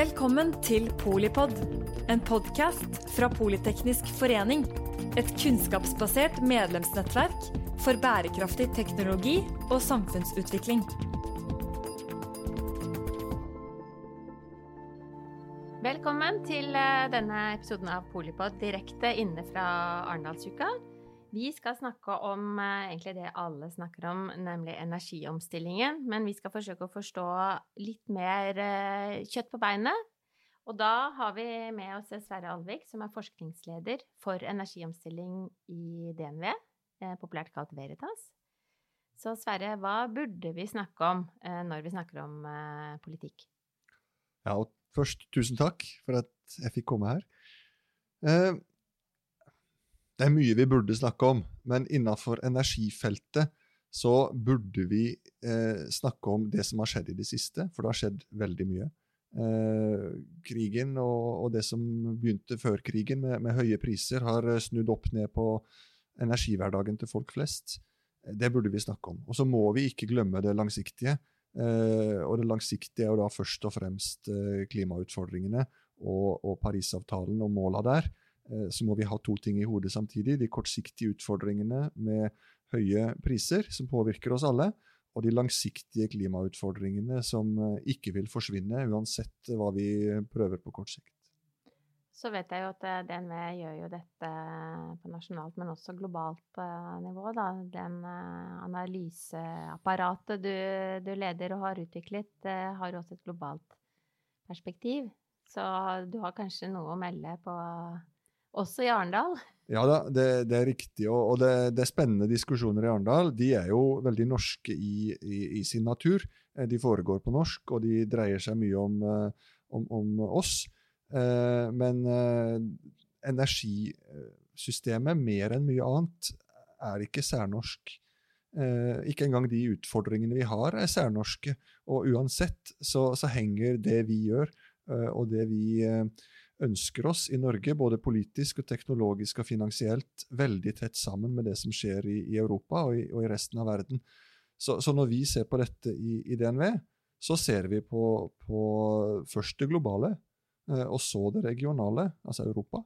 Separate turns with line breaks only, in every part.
Velkommen til Polipod, en podkast fra Politeknisk forening. Et kunnskapsbasert medlemsnettverk for bærekraftig teknologi og samfunnsutvikling.
Velkommen til eh, denne episoden av Polipod direkte inne fra Arendalsuka. Vi skal snakke om eh, egentlig det alle snakker om, nemlig energiomstillingen. Men vi skal forsøke å forstå litt mer eh, kjøtt på beinet. Og da har vi med oss Sverre Alvik, som er forskningsleder for energiomstilling i DNV, eh, populært kalt Veritas. Så Sverre, hva burde vi snakke om når vi snakker om politikk?
Ja, og først tusen takk for at jeg fikk komme her. Eh, det er mye vi burde snakke om, men innenfor energifeltet så burde vi eh, snakke om det som har skjedd i det siste, for det har skjedd veldig mye. Eh, krigen og, og, det som begynte før krigen, med, med, høye priser, har snudd opp ned på energihverdagen til folk flest. Det burde vi snakke om. Og så må vi ikke glemme det langsiktige. Eh, og det langsiktige er jo da først og fremst eh, klimautfordringene og, og Parisavtalen og måla der. Eh, så må vi ha to ting i hodet samtidig. De kortsiktige utfordringene med høye priser, som påvirker oss alle. Og de langsiktige klimautfordringene som ikke vil forsvinne, uansett hva vi prøver på kort sikt.
Så vet jeg jo at eh, DNV gjør jo dette på nasjonalt, men også globalt eh, nivå. Da. Den eh, analyseapparatet du, du, leder og har utviklet, har også et globalt perspektiv. Så du har kanskje noe å melde på også i Arendal?
Ja da, det, det, er riktig. Og, det, det, er spennende diskusjoner i Arendal. De er jo veldig norske i, i, i, sin natur. De foregår på norsk, og de dreier seg mye om, om, om oss. Eh, men eh, energisystemet, mer enn mye annet, er ikke særnorsk. Eh, ikke engang de utfordringene vi har, er særnorske. Og uansett så, så henger det vi gjør, og det vi ønsker oss i Norge, både politisk, og teknologisk og finansielt, veldig tett sammen med det som skjer i, i Europa og i, og i, resten av verden. Så, så, når vi ser på dette i, i DNV, så ser vi på, på først det globale, Eh, og så det regionale, altså Europa,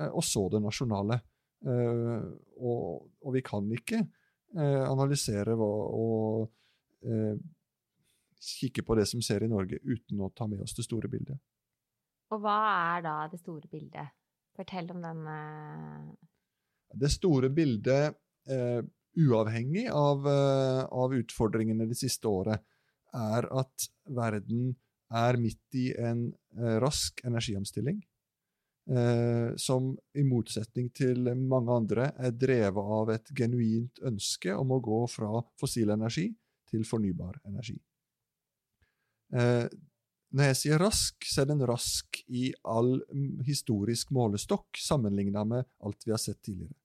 eh, og så det nasjonale. Eh, og, og vi kan ikke analysere og, og kikke på det som skjer i Norge, uten å ta med oss det store bildet.
Og hva er da det store bildet? Fortell om den
Det store bildet, uh, uavhengig av, uh, av, utfordringene det siste året, er at verden er midt i en uh, rask energiomstilling. Eh, som i motsetning til mange andre er drevet av et genuint ønske om å gå fra fossil energi til fornybar energi. Når jeg sier rask, så er den rask i all historisk målestokk sammenligna med alt vi har sett tidligere.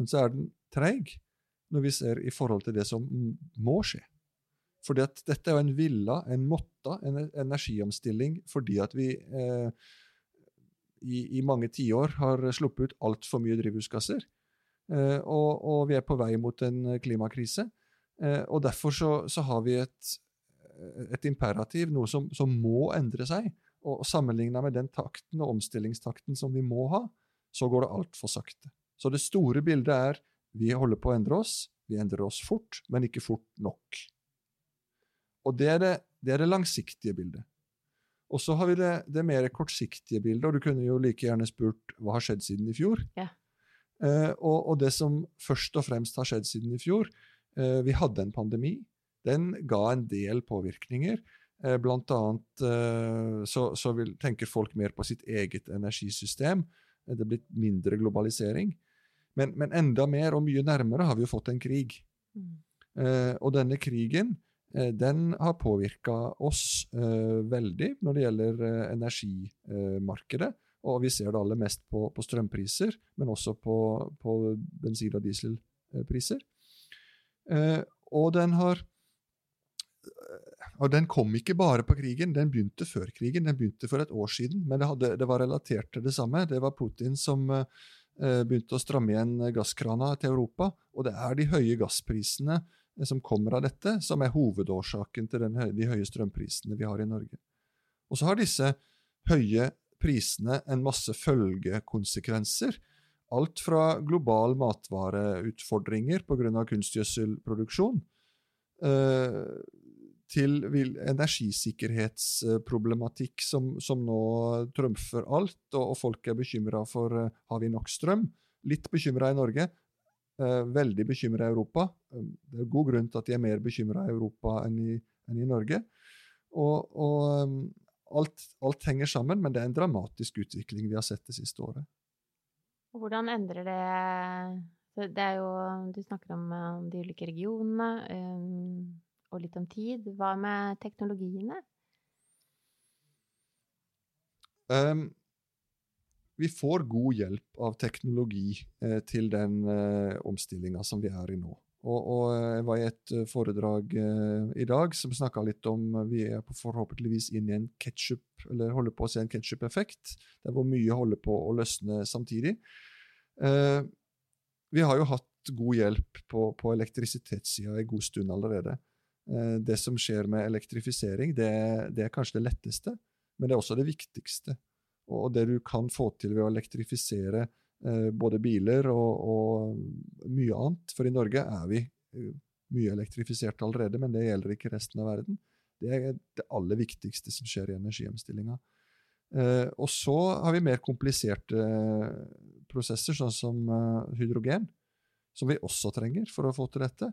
Men så er den treig når vi ser i forhold til det som må skje. Fordi at dette er jo en villa, en måtta, en energiomstilling fordi at vi eh, i, i, mange tiår har sluppet ut altfor mye drivhusgasser. Eh, og, og, vi er på vei mot en klimakrise. Eh, og derfor så, så, har vi et, et imperativ, noe som, som, må endre seg. Og, og sammenligna med den takten og omstillingstakten som vi må ha, så går det altfor sakte. Så det store bildet er vi holder på å endre oss. Vi endrer oss fort, men ikke fort nok. Og det er det, det, er det langsiktige bildet. Og så har vi det, det, mer kortsiktige bildet, og du kunne jo like gjerne spurt hva har skjedd siden i fjor.
Ja.
Eh, og, og, det som først og fremst har skjedd siden i fjor eh, Vi hadde en pandemi. Den ga en del påvirkninger. Eh, blant annet eh, så, så vil, tenker folk mer på sitt eget energisystem. Det er blitt mindre globalisering. Men, men, enda mer og mye nærmere har vi jo fått en krig. Mm. Eh, og denne krigen Eh, den har påvirka oss eh, veldig når det gjelder energimarkedet. Og vi ser det aller mest på, på strømpriser, men også på, på bensin- og dieselpriser. og den har og den kom ikke bare på krigen, den begynte før krigen. Den begynte for et år siden, men det, hadde, det var relatert til det samme. Det var Putin som begynte å stramme igjen gasskrana til Europa. Og det er de høye gassprisene som kommer av dette, som er hovedårsaken til den, de høye strømprisene vi har i Norge. Og så har disse høye prisene en masse følgekonsekvenser. Alt fra global matvareutfordringer pga. kunstgjødselproduksjon eh, til energisikkerhetsproblematikk som, som nå trumfer alt, og, og folk er bekymra for uh, har vi nok strøm. Litt bekymra i Norge, uh, veldig bekymra i Europa. Uh, det er god grunn til at de er mer bekymra i Europa enn i, enn i Norge. Og, og alt, alt, henger sammen, men det er en dramatisk utvikling vi har sett det siste året.
Hvordan endrer det Det er jo Du snakker om de ulike regionene. Um og litt om tid. Hva med teknologiene?
Um, vi får god hjelp av teknologi eh, til den eh, omstillinga som vi er i nå. Og, og, eh, jeg var i et eh, foredrag eh, i dag som snakka litt om Vi er forhåpentligvis inn i en ketchup, eller holder på å se en ketsjup-effekt, der hvor mye holder på å løsne samtidig. Eh, vi har jo hatt god hjelp på, på elektrisitetssida en god stund allerede. Eh, det som skjer med elektrifisering, det, det, er kanskje det letteste, men det er også det viktigste. Og det du kan få til ved å elektrifisere eh, både biler og, og, mye annet For i Norge er vi eh, mye elektrifisert allerede, men det gjelder ikke resten av verden. Det er det aller viktigste som skjer i energiomstillinga. Og så har vi mer kompliserte prosesser, sånn som hydrogen, som vi også trenger for å få til dette.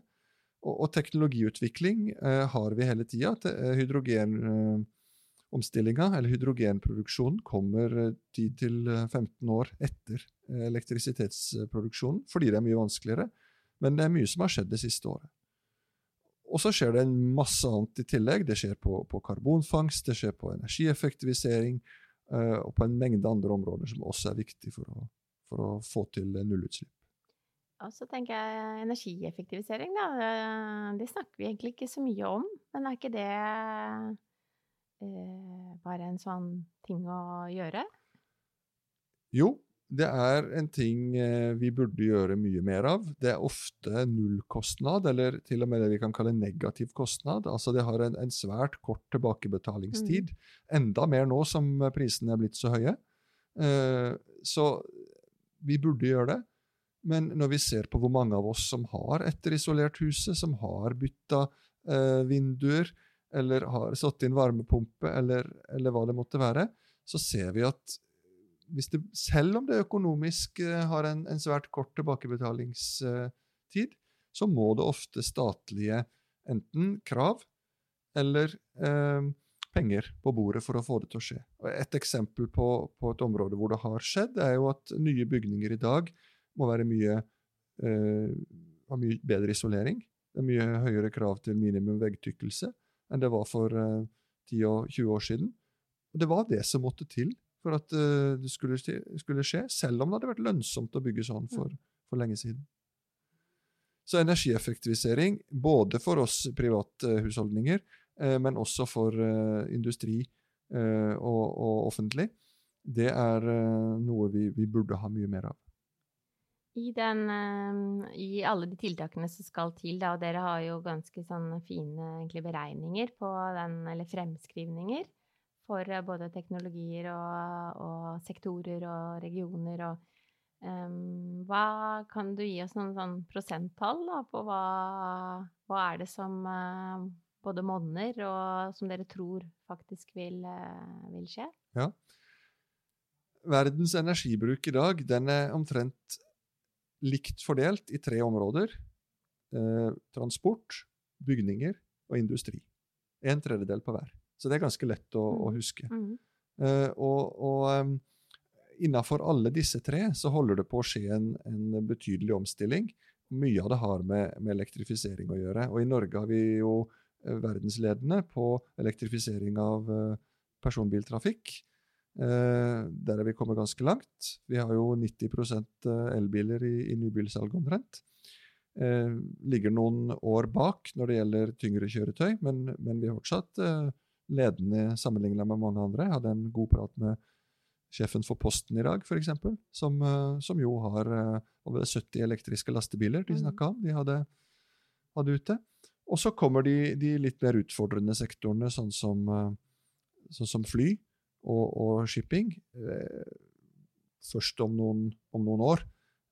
Og, og teknologiutvikling eh, har vi hele tida. Eh, Hydrogenomstillinga, eh, eller hydrogenproduksjonen, kommer 10-15 eh, år etter elektrisitetsproduksjonen, fordi det er mye vanskeligere. Men det er mye som har skjedd det siste året. Og så skjer det en masse annet i tillegg. Det skjer på, på karbonfangst, det skjer på energieffektivisering eh, og på en mengde andre områder som også er viktig for å, for å få til nullutslipp.
Og så tenker jeg energieffektivisering, da. Det snakker vi egentlig ikke så mye om. Men er ikke det eh, bare en sånn ting å gjøre?
Jo, det er en ting eh, vi burde gjøre mye mer av. Det er ofte nullkostnad, eller til og med det vi kan kalle negativ kostnad. Altså det har en, en svært kort tilbakebetalingstid. Mm. Enda mer nå som prisene er blitt så høye. Eh, så vi burde gjøre det. Men når vi ser på hvor mange av oss som har etterisolert huset, som har bytta eh, vinduer, eller har satt inn varmepumpe, eller, eller, hva det måtte være, så ser vi at det, selv om det økonomisk eh, har en, en, svært kort tilbakebetalingstid, så må det ofte statlige enten krav eller eh, penger på bordet for å få det til å skje. Et eksempel på, på, et område hvor det har skjedd, er jo at nye bygninger i dag må være mye, eh, ha mye bedre isolering. Det er mye høyere krav til minimum veggtykkelse enn det var for eh, 10-20 år siden. Og det var det som måtte til for at eh, det skulle, skulle, skje, selv om det hadde vært lønnsomt å bygge sånn for, for lenge siden. Så energieffektivisering, både for oss privathusholdninger, eh, men også for eh, industri eh, og, og, offentlig, det er eh, noe vi, vi burde ha mye mer av.
I, den, eh, I alle de tiltakene som skal til, da, og dere har jo ganske fine egentlig, beregninger på den, eller fremskrivninger for eh, både teknologier og, og sektorer og regioner og um, Hva kan du gi oss noen sånn prosenttall da, på hva, hva er det som uh, både monner, og som dere tror faktisk vil, uh, vil skje?
Ja. Verdens energibruk i dag den er omtrent likt fordelt i tre områder. Eh, transport, bygninger og industri. En tredjedel på hver. Så det er ganske lett å, å mm. huske. Mm. Eh, og, og um, innafor alle disse tre så holder det på å skje en, en betydelig omstilling. Mye av det har med, med, elektrifisering å gjøre. Og i Norge har vi jo eh, verdensledende på elektrifisering av uh, personbiltrafikk. Eh, der er vi kommet ganske langt. Vi har jo 90 eh, elbiler i, i nybilsalget omtrent. Eh, ligger noen år bak når det gjelder tyngre kjøretøy, men, men vi er fortsatt eh, ledende sammenlignet med mange andre. Jeg hadde en god prat med sjefen for Posten i dag, f.eks., som, eh, som jo har over 70 elektriske lastebiler de mm. snakka om. De hadde, hadde ute. Og så kommer de, de, litt mer utfordrende sektorene, sånn som, sånn som fly og, og shipping eh, først om noen, om noen år.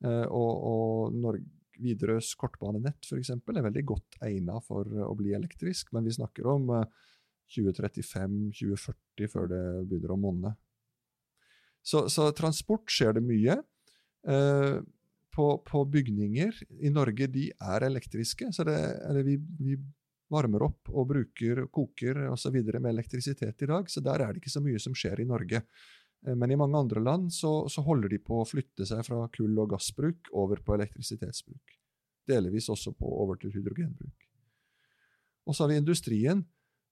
Eh, og, og Widerøes kortbanenett eksempel, er veldig godt egnet for å bli elektrisk, men vi snakker om 2035-2040 før det begynner å monne. Så, så, transport skjer det mye. Eh, på, på, bygninger i Norge, de er elektriske. Så det, eller vi, vi, varmer opp og bruker koker osv. med elektrisitet i dag, så der er det ikke så mye som skjer i Norge. Eh, men i mange andre land så, så holder de på å flytte seg fra kull- og gassbruk over på elektrisitetsbruk. Delvis også på over til hydrogenbruk. Og så har vi industrien,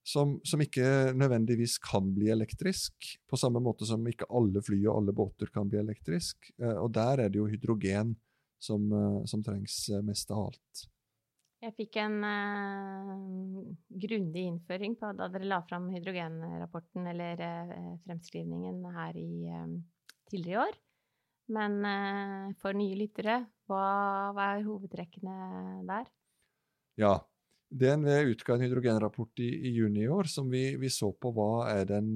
som, som, ikke nødvendigvis kan bli elektrisk, på samme måte som ikke alle fly og alle båter kan bli elektrisk. Eh, og der er det jo hydrogen som, eh, som trengs mest av alt.
Jeg fikk en uh, grundig innføring på da dere la fram hydrogenrapporten, eller uh, fremskrivningen, her i um, tidligere i år. Men uh, for nye lyttere, hva, hva er hovedtrekkene der?
Ja, DNV utga en hydrogenrapport i, i, juni i år som vi, vi, så på hva er den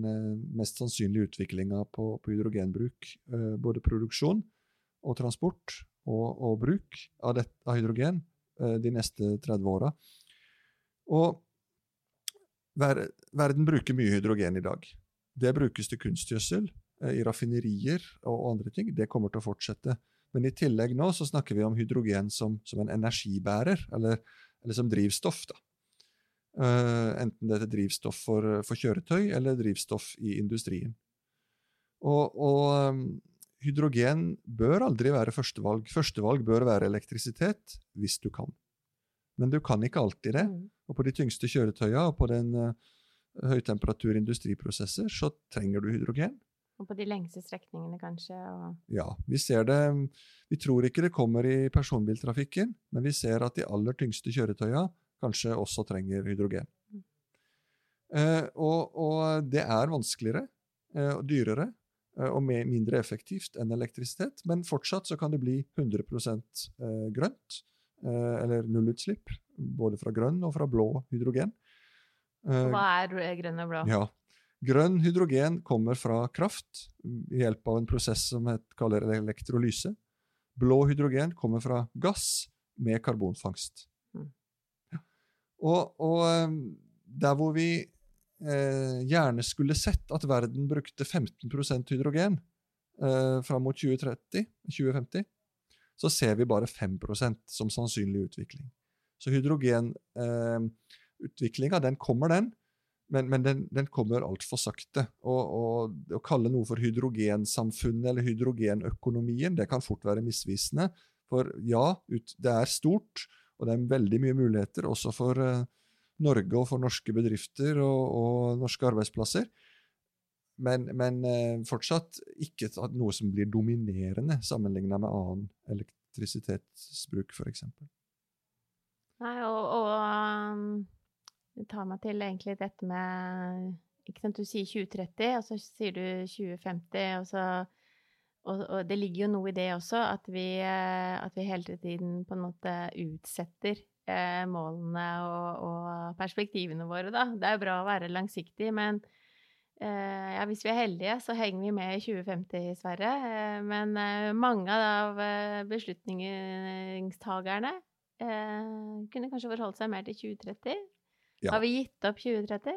mest sannsynlige utviklinga på, på, hydrogenbruk. Både produksjon og transport og, og bruk av, det, av, hydrogen de neste 30 åra. Og ver, verden bruker mye hydrogen i dag. Det brukes til kunstgjødsel, eh, i raffinerier og andre ting. Det kommer til å fortsette. Men i tillegg nå så snakker vi om hydrogen som, som en energibærer. eller eller som drivstoff. da. Uh, enten det er drivstoff for, for, kjøretøy eller drivstoff i industrien. Og, og um, hydrogen bør aldri være førstevalg. Førstevalg bør være elektrisitet, hvis du kan. Men du kan ikke alltid det. Mm. Og på de tyngste kjøretøyene og på den uh, høytemperatur industriprosesser så trenger du hydrogen.
Og på de lengste strekningene, kanskje? Og...
Ja, vi ser det. Vi tror ikke det kommer i personbiltrafikken, men vi ser at de aller tyngste kjøretøyene kanskje også trenger hydrogen. Mm. Eh, og, og, det er vanskeligere eh, og dyrere eh, og mindre effektivt enn elektrisitet, men fortsatt så kan det bli 100 eh, grønt, eh, eller nullutslipp, både fra grønn og fra blå hydrogen.
Hva er grønn og blå?
Ja, Grønn hydrogen kommer fra kraft ved hjelp av en prosess som heter, kaller elektrolyse. Blå hydrogen kommer fra gass med karbonfangst. Mm. Ja. Og, og, der hvor vi eh, gjerne skulle sett at verden brukte 15% hydrogen eh, fram mot 2030, 2050, så ser vi bare 5% som sannsynlig utvikling. Så hydrogenutviklinga, eh, den kommer, den. Men, men den, den, kommer altfor sakte. Og, og, å kalle noe for hydrogensamfunnet eller hydrogenøkonomien, det kan fort være misvisende. For ja, ut, det er stort, og det er veldig mye muligheter også for uh, Norge og for norske bedrifter og, og norske arbeidsplasser. Men, men uh, fortsatt ikke noe som blir dominerende sammenligna med annen elektrisitetsbruk, f.eks.
Nei, og, og um det tar meg til egentlig dette med ikke sant, Du sier 2030, og så sier du 2050, og så og, og, det ligger jo noe i det også, at vi, eh, at vi hele tiden på en måte utsetter eh, målene og, og, perspektivene våre, da. Det er jo bra å være langsiktig, men eh, ja, hvis vi er heldige, så henger vi med i 2050, Sverre. Eh, men eh, mange av eh, beslutningstagerne kunne kanskje forholdt seg mer til 2030. Ja. Har vi gitt opp 2030?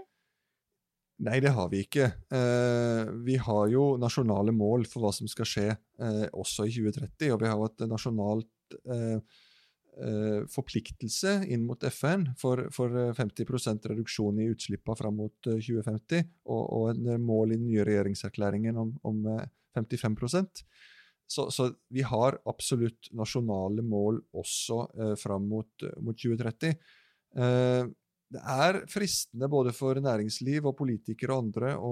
Nei, det har vi ikke. Eh, vi har jo nasjonale mål for hva som skal skje eh, også i 2030. Og vi har jo et nasjonalt eh, eh forpliktelse inn mot FN for, for 50% reduksjon i utslippene fram mot 2050, eh, og, og en mål i den nye regjeringserklæringen om, om 55 eh, så, så, vi har absolutt nasjonale mål også fram mot, mot 2030. Det er fristende både for næringsliv og politikere og andre å,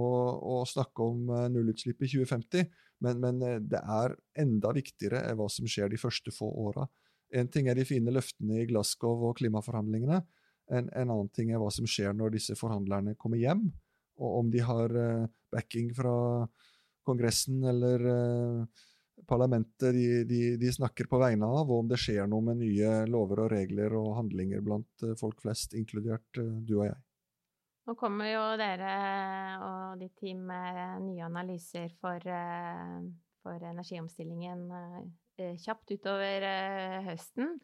å snakke om eh, nullutslipp i 2050, men, men, eh, det er enda viktigere hva som skjer de første få åra. En ting er de fine løftene i Glasgow og klimaforhandlingene. En, en, annen ting er hva som skjer når disse forhandlerne kommer hjem, og om de har uh, backing fra Kongressen eller uh, parlamentet de, de, de, snakker på vegne av, og om det skjer noe med nye lover og regler og handlinger blant uh, folk flest, inkludert du og jeg.
Nå kommer jo dere og ditt team med nye analyser for, for energiomstillingen kjapt utover eh, høsten.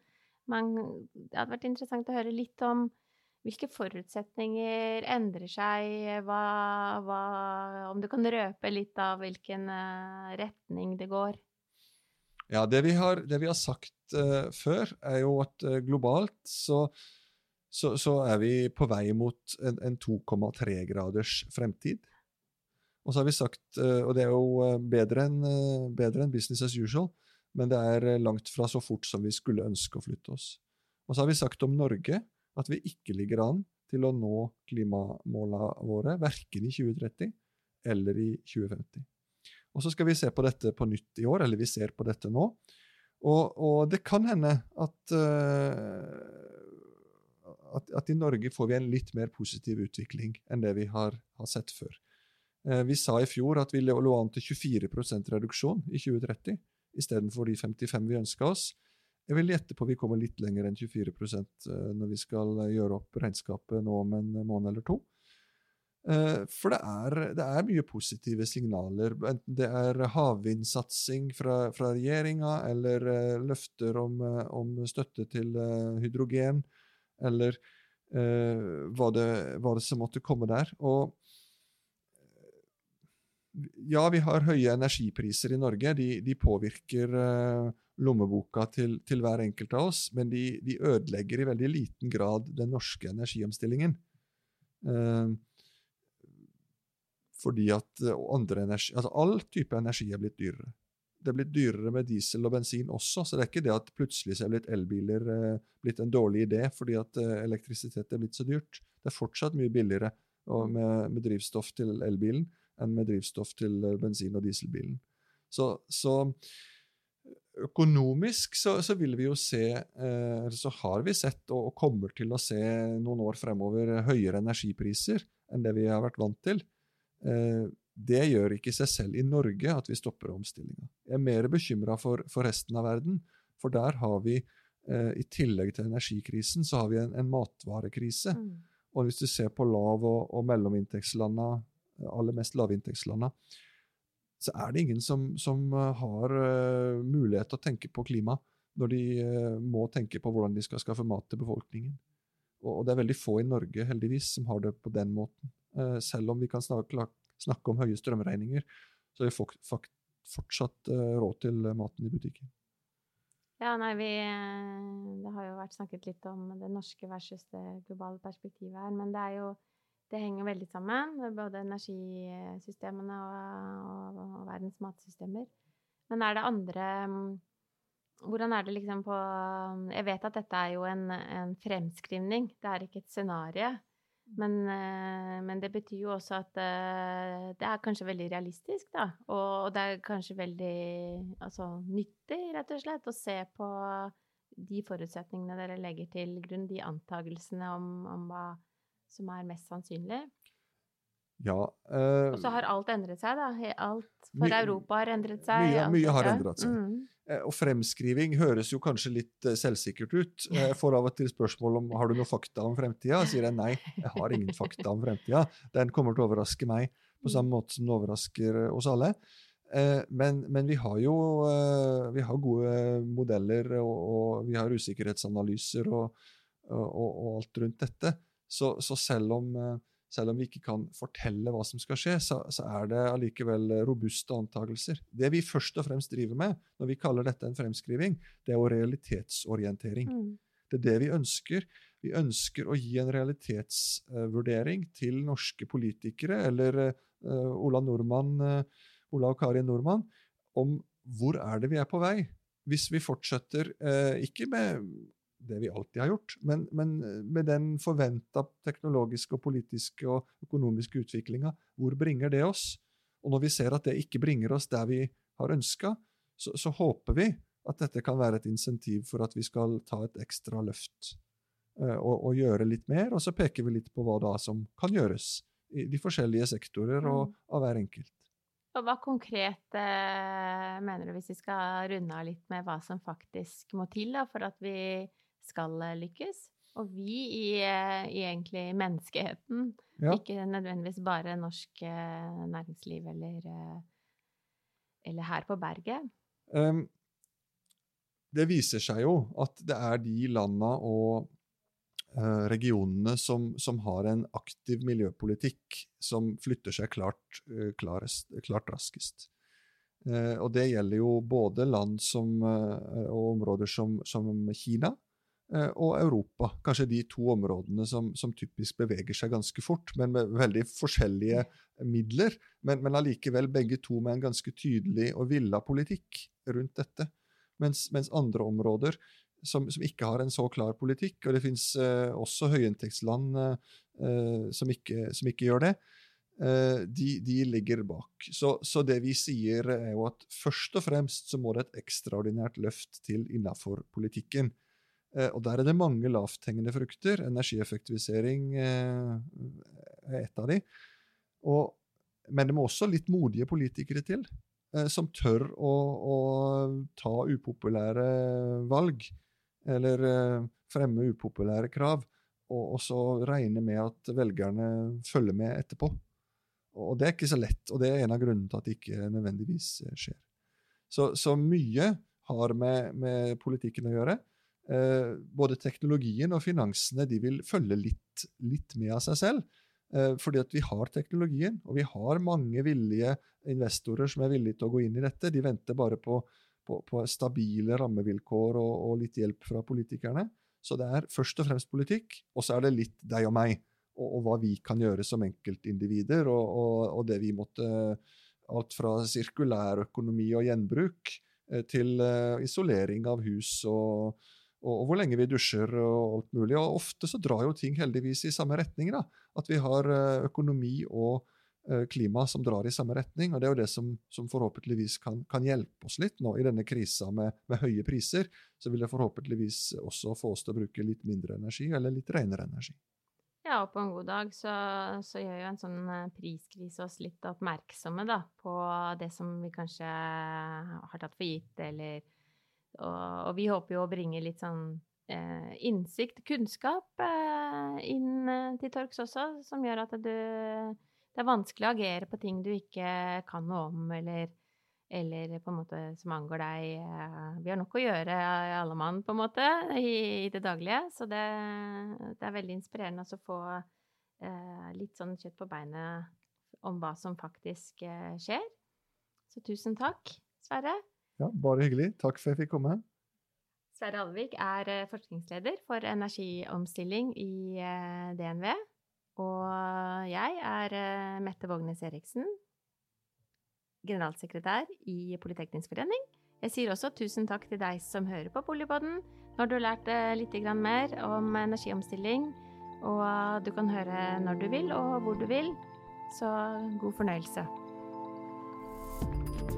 Men det hadde vært interessant å høre litt om hvilke forutsetninger endrer seg, hva, hva, om du kan røpe litt av hvilken retning det går?
Ja, det vi har, det vi har sagt uh, før, er jo at uh, globalt så, så, så, er vi på vei mot en, en 2,3 graders fremtid. Og så har vi sagt, uh, og det er jo bedre enn en business as usual, men det er langt fra så fort som vi skulle ønske å flytte oss. Og så har vi sagt om Norge at vi ikke ligger an til å nå klimamålene våre, verken i 2030 eller i 2050. Og så skal vi se på dette på nytt i år, eller vi ser på dette nå. Og, og det kan hende at, uh, at, at, i Norge får vi en litt mer positiv utvikling enn det vi har, har sett før. Uh, vi sa i fjor at vi lå an til 24% reduksjon i 2030 istedenfor de 55 vi ønska oss. Jeg vil gjette på vi kommer litt lenger enn 24 eh, når vi skal gjøre opp regnskapet nå om en måned eller to. Eh, for det er, det er, mye positive signaler, enten det er havvindsatsing fra, fra regjeringa, eller løfter om, om, støtte til hydrogen, eller hva det, hva, det, som måtte komme der. Og ja, vi har høye energipriser i Norge. De, de påvirker lommeboka til, til, hver enkelt av oss, men de, de, ødelegger i veldig liten grad den norske energiomstillingen. Uh, fordi at eh, energi, altså All type energi er blitt dyrere. Det er blitt dyrere med diesel og bensin også, så det er ikke det at plutselig så er blitt elbiler eh, blitt en dårlig idé fordi at eh, elektrisitet er blitt så dyrt. Det er fortsatt mye billigere med, med drivstoff til elbilen enn med drivstoff til eh, bensin- og dieselbilen. Så, så økonomisk så, så, vil vi jo se, eh, så har vi sett, og, og kommer til å se noen år fremover, høyere energipriser enn det vi har vært vant til. Eh, det gjør ikke seg selv i Norge at vi stopper omstillinga. Jeg er mer bekymra for, for, resten av verden, for der har vi, eh, i tillegg til energikrisen, så har vi en, en matvarekrise. Mm. Og hvis du ser på lav- og, og mellominntektslanda, aller mest lavinntektslanda, så er det ingen som, som har uh, mulighet til å tenke på klima når de uh, må tenke på hvordan de skal skaffe mat til befolkningen. Og, og det er veldig få i Norge, heldigvis, som har det på den måten. Uh, selv om vi kan snakke, snakke om høye strømregninger, så har vi fortsatt eh, råd til maten i butikken.
Ja, nei, vi eh, Det har jo vært snakket litt om det norske versus det globale perspektivet her, men det er jo Det henger veldig sammen, både energisystemene og, og, og verdens matsystemer. Men er det andre hvordan er det liksom på Jeg vet at dette er jo en, en fremskrivning, det er ikke et scenario. Men, eh, men, det betyr jo også at eh, det er kanskje veldig realistisk, da. Og det er kanskje veldig altså, nyttig, rett og slett, å se på de forutsetningene dere legger til grunn, de antagelsene om, om hva som er mest sannsynlig.
Ja. Uh,
og så har alt endret seg, da. Alt for Europa har endret seg.
Mye, mye har endret seg. Mm. Eh, og fremskriving høres jo kanskje litt eh, selvsikkert ut. Jeg får av og til spørsmål om har du noe fakta om fremtida. Sier jeg nei, jeg har ingen fakta om fremtida. Den kommer til å overraske meg på samme måte som den overrasker eh, oss alle. Men, men vi har jo vi har gode modeller, og, og vi har usikkerhetsanalyser og, og, og, alt rundt dette. Så, så selv om selv om vi ikke kan fortelle hva som skal skje, så, så er det allikevel robuste antakelser. Det vi først og fremst driver med når vi kaller dette en fremskriving, det er jo realitetsorientering. Mm. Det er det vi ønsker. Vi ønsker å gi en realitetsvurdering uh, til norske politikere, eller uh, Ola Nordmann, uh, Ola og Kari Nordmann, om hvor er det vi er på vei. Hvis vi fortsetter, ikke med det vi alltid har gjort. Men, men eh, med den forventa teknologiske, og politiske og økonomiske utviklinga, hvor bringer det oss? Og når vi ser at det ikke bringer oss der vi har ønska, så, så, håper vi at dette kan være et insentiv for at vi skal ta et ekstra løft uh, og, og, gjøre litt mer. Og så peker vi litt på hva da som kan gjøres i de forskjellige sektorer og mm. av hver enkelt.
Og hva konkret eh, mener du, hvis vi skal runde av litt med hva som faktisk må til da, for at vi skal eh, lykkes? og vi i, i egentlig menneskeheten.
Ja.
Ikke nødvendigvis bare norsk eh, næringsliv eller, eh, eller her på berget.
Um, det viser seg jo at det er de landa og regionene som, som, har en aktiv miljøpolitikk, som flytter seg klart, klarest, klart raskest. Og det gjelder jo både land som, og områder som, som Kina og Europa. Kanskje de to områdene som, som, typisk beveger seg ganske fort, men med veldig forskjellige midler. Men, men allikevel begge to med en ganske tydelig og villa politikk rundt dette. Mens, mens andre områder som, som, ikke har en så klar politikk, og det fins eh, også høyinntektsland eh, som, ikke, som, ikke, gjør det, eh, de, de, ligger bak. Så, så, det vi sier, er jo at først og fremst så må det et ekstraordinært løft til innafor politikken. Eh, og der er det mange lavthengende frukter. Energieffektivisering eh, er et av de. Og, men det må også litt modige politikere til. Eh, som tør å, å, ta upopulære valg, eller fremme upopulære krav, og, og, så regne med at velgerne følger med etterpå. Og det er ikke så lett, og det er en av grunnene til at det ikke nødvendigvis skjer. Så, så mye har med, med, politikken å gjøre. Eh, både teknologien og finansene de vil følge litt, litt med av seg selv. Eh, fordi at vi har teknologien, og vi har mange villige investorer som er villige til å gå inn i dette. De venter bare på, på, på stabile rammevilkår og, og, litt hjelp fra politikerne. Så det er først og fremst politikk, og så er det litt deg og meg. Og, og hva vi kan gjøre som enkeltindivider, og, og, det vi måtte Alt fra sirkulærøkonomi og gjenbruk eh, til isolering av hus og og, hvor lenge vi dusjer og alt mulig. Og ofte så drar jo ting heldigvis i samme retning. da, At vi har eh, økonomi og eh, klima som drar i samme retning. og Det er jo det som, som forhåpentligvis kan, kan, hjelpe oss litt nå i denne krisa med, med, høye priser. Så vil det forhåpentligvis også få oss til å bruke litt mindre energi, eller litt renere energi.
Ja, og på en god dag så, så, gjør jo en sånn eh, priskrise oss litt oppmerksomme da, på det som vi kanskje har tatt for gitt, eller og, og, vi håper jo å bringe litt sånn eh, innsikt, kunnskap, eh, inn eh, til Torks også, som gjør at du Det er vanskelig å agere på ting du ikke kan noe om, eller, eller på en måte som angår deg. Eh, vi har nok å gjøre, alle mann, på en måte, i, i det daglige. Så det, det, er veldig inspirerende å få eh, litt sånn kjøtt på beinet om hva som faktisk eh, skjer. Så tusen takk, Sverre.
Ja, Bare hyggelig. Takk for at jeg fikk komme.
Sverre Alvik er eh, forskningsleder for energiomstilling i eh, DNV. Og jeg er eh, Mette Vågnes Eriksen, generalsekretær i Politeknisk forening. Jeg sier også tusen takk til deg som hører på Polipodden. du har lært litt mer om energiomstilling, og du kan høre når du vil og hvor du vil. Så god fornøyelse.